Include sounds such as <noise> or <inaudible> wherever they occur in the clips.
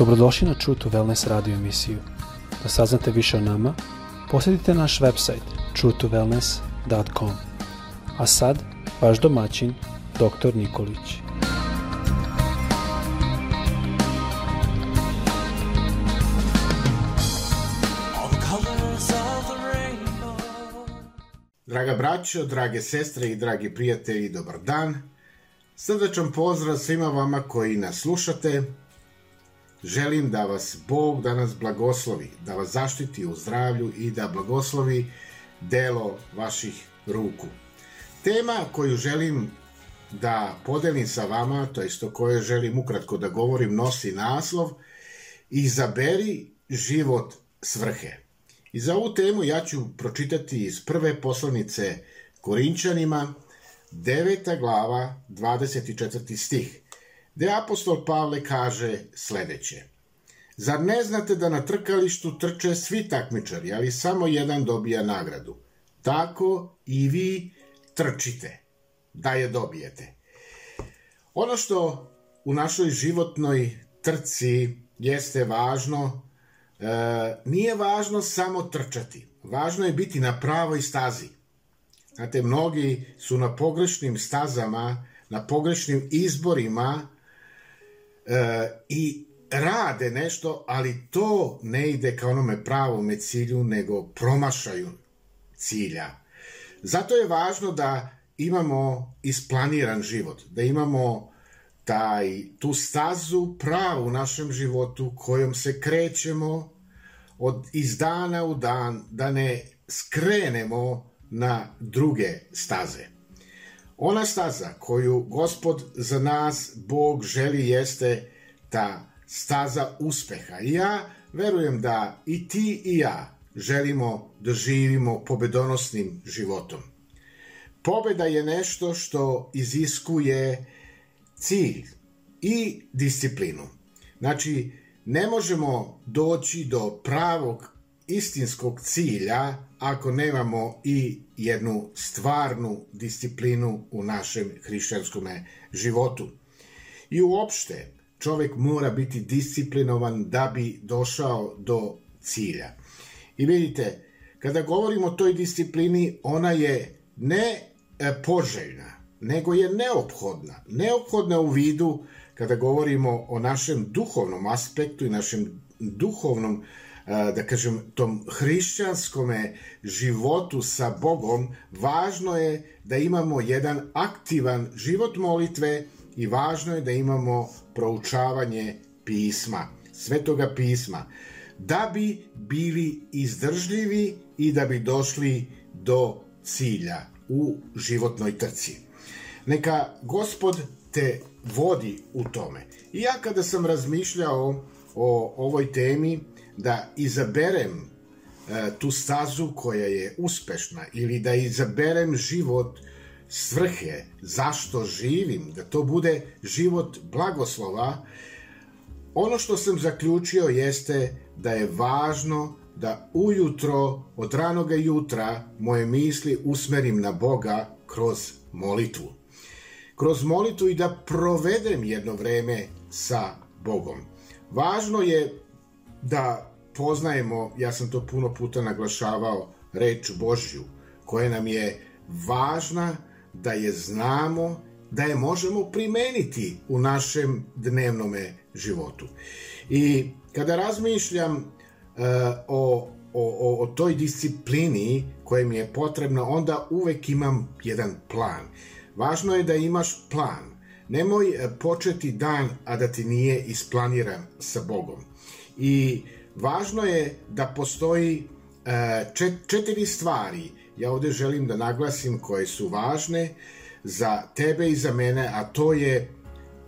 Dobrodošli na True to Wellness radio emisiju. Da saznate više o nama, posjetite naš website truetowellness.com. A sad, vaš domaćin, dr. Nikolić. Draga braćo, drage sestre i dragi prijatelji, dobar dan. Srdačan pozdrav svima vama koji nas slušate. Želim da vas Bog danas blagoslovi, da vas zaštiti u zdravlju i da blagoslovi delo vaših ruku. Tema koju želim da podelim sa vama, to jest o kojoj želim ukratko da govorim, nosi naslov Izaberi život svrhe. I za ovu temu ja ću pročitati iz prve poslanice Korinčanima, 9. glava, 24. stih, gde apostol Pavle kaže sledeće. Zar ne znate da na trkalištu trče svi takmičari, ali samo jedan dobija nagradu? Tako i vi trčite, da je dobijete. Ono što u našoj životnoj trci jeste važno, e, nije važno samo trčati. Važno je biti na pravoj stazi. Znate, mnogi su na pogrešnim stazama, na pogrešnim izborima i rade nešto, ali to ne ide ka onome pravome cilju, nego promašaju cilja. Zato je važno da imamo isplaniran život, da imamo taj, tu stazu pravu u našem životu kojom se krećemo od, iz dana u dan, da ne skrenemo na druge staze. Ona staza koju gospod za nas, Bog želi jeste ta staza uspeha. I ja verujem da i ti i ja želimo da živimo pobedonosnim životom. Pobeda je nešto što iziskuje cilj i disciplinu. Znači, ne možemo doći do pravog istinskog cilja ako nemamo i jednu stvarnu disciplinu u našem hrišćanskom životu. I uopšte, čovek mora biti disciplinovan da bi došao do cilja. I vidite, kada govorimo o toj disciplini, ona je ne e, poželjna, nego je neophodna. Neophodna u vidu kada govorimo o našem duhovnom aspektu i našem duhovnom da kažem, tom hrišćanskome životu sa Bogom, važno je da imamo jedan aktivan život molitve i važno je da imamo proučavanje pisma, svetoga pisma, da bi bili izdržljivi i da bi došli do cilja u životnoj trci. Neka gospod te vodi u tome. I ja kada sam razmišljao o ovoj temi, da izaberem e, tu stazu koja je uspešna ili da izaberem život svrhe, zašto živim, da to bude život blagoslova, ono što sam zaključio jeste da je važno da ujutro, od ranoga jutra, moje misli usmerim na Boga kroz molitvu. Kroz molitvu i da provedem jedno vreme sa Bogom. Važno je da poznajemo, ja sam to puno puta naglašavao, reč Božju, koja nam je važna da je znamo, da je možemo primeniti u našem dnevnome životu. I kada razmišljam uh, o, o, o toj disciplini koja mi je potrebna, onda uvek imam jedan plan. Važno je da imaš plan. Nemoj e, početi dan, a da ti nije isplaniran sa Bogom. I uh, Važno je da postoji e, četiri stvari, ja ovde želim da naglasim koje su važne za tebe i za mene, a to je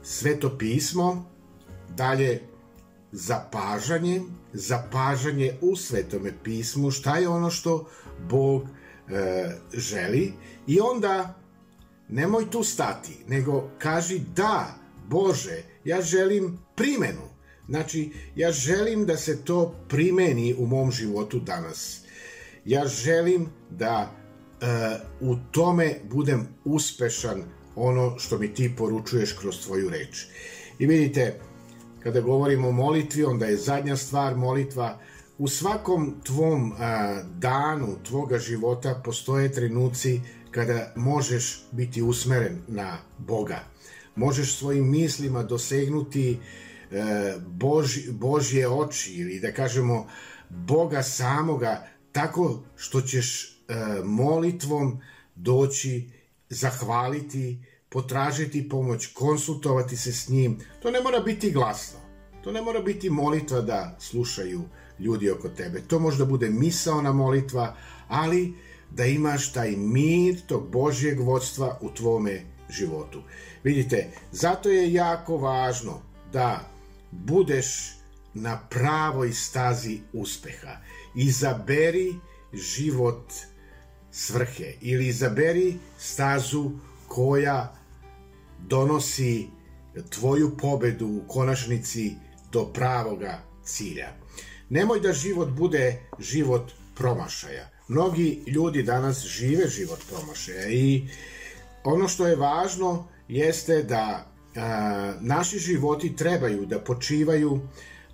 sveto pismo, dalje zapažanje, zapažanje u svetome pismu, šta je ono što Bog e, želi. I onda nemoj tu stati, nego kaži da, Bože, ja želim primenu Znači, ja želim da se to primeni u mom životu danas. Ja želim da uh, u tome budem uspešan ono što mi ti poručuješ kroz tvoju reč. I vidite, kada govorimo o molitvi, onda je zadnja stvar molitva. U svakom tvom a, danu, tvoga života postoje trenuci kada možeš biti usmeren na Boga. Možeš svojim mislima dosegnuti e, Bož, Božje oči ili da kažemo Boga samoga tako što ćeš e, molitvom doći, zahvaliti, potražiti pomoć, konsultovati se s njim. To ne mora biti glasno. To ne mora biti molitva da slušaju ljudi oko tebe. To možda bude misaona molitva, ali da imaš taj mir tog Božjeg vodstva u tvome životu. Vidite, zato je jako važno da budeš na pravoj stazi uspeha. Izaberi život svrhe ili izaberi stazu koja donosi tvoju pobedu u konačnici do pravoga cilja. Nemoj da život bude život promašaja. Mnogi ljudi danas žive život promašaja i ono što je važno jeste da naši životi trebaju da počivaju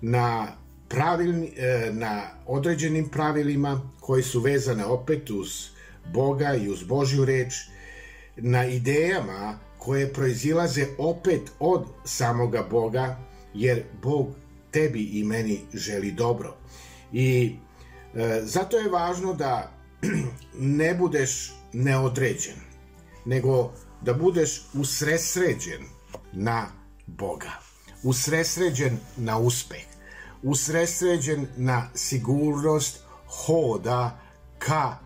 na pravilni, e, na određenim pravilima koji su vezane opet uz Boga i uz Božju reč, na idejama koje proizilaze opet od samoga Boga, jer Bog tebi i meni želi dobro. I e, zato je važno da <clears throat> ne budeš neodređen, nego da budeš usresređen na Boga, usresređen na uspeh, usresređen na sigurnost hoda ka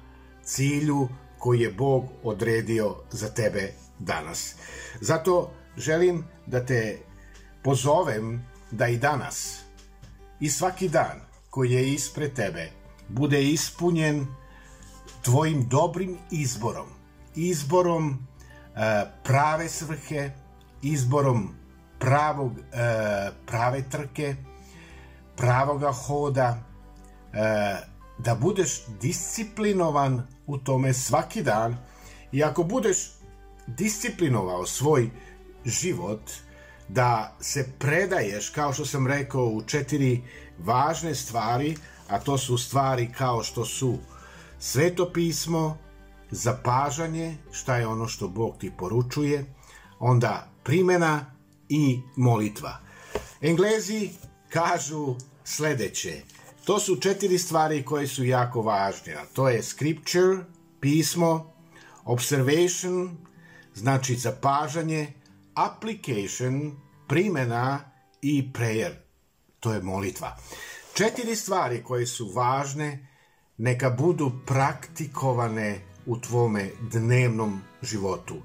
cilju koji je Bog odredio za tebe danas. Zato želim da te pozovem da i danas i svaki dan koji je ispred tebe bude ispunjen tvojim dobrim izborom, izborom e, prave svrhe, izborom pravog, e, prave trke, pravoga hoda, e, da budeš disciplinovan u tome svaki dan i ako budeš disciplinovao svoj život, da se predaješ, kao što sam rekao, u četiri važne stvari, a to su stvari kao što su sveto pismo, zapažanje, šta je ono što Bog ti poručuje, onda primena i molitva. Englezi kažu sledeće, to su četiri stvari koje su jako važne, to je scripture, pismo, observation, znači zapažanje, application, primena i prayer, to je molitva. Četiri stvari koje su važne, neka budu praktikovane u tvome dnevnom životu,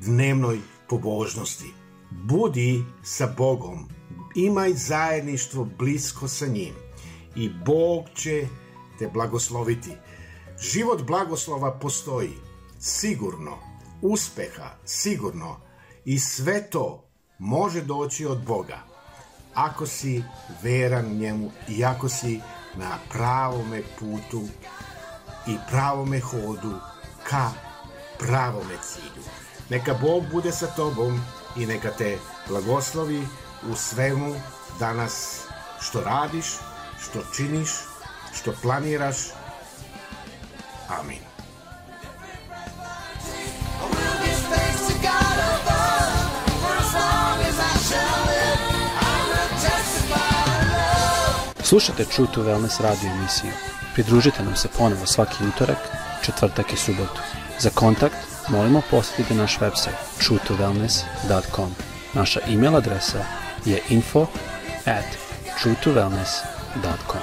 dnevnoj pobožnosti. Budi sa Bogom, imaj zajedništvo blisko sa njim i Bog će te blagosloviti. Život blagoslova postoji, sigurno, uspeha, sigurno, i sve to može doći od Boga, ako si veran njemu i ako si na pravome putu i pravome hodu ka pravome cilju. Neka Bog bude sa tobom i neka te blagoslovi u svemu danas što radiš, što činiš, što planiraš. Amin. Slušajte True to Wellness radio emisiju. Pridružite nam se ponovo svaki utorak, četvrtak i subotu. Za kontakt molimo posjetite naš website truetowellness.com. Naša e-mail adresa je info at truetowellness.com.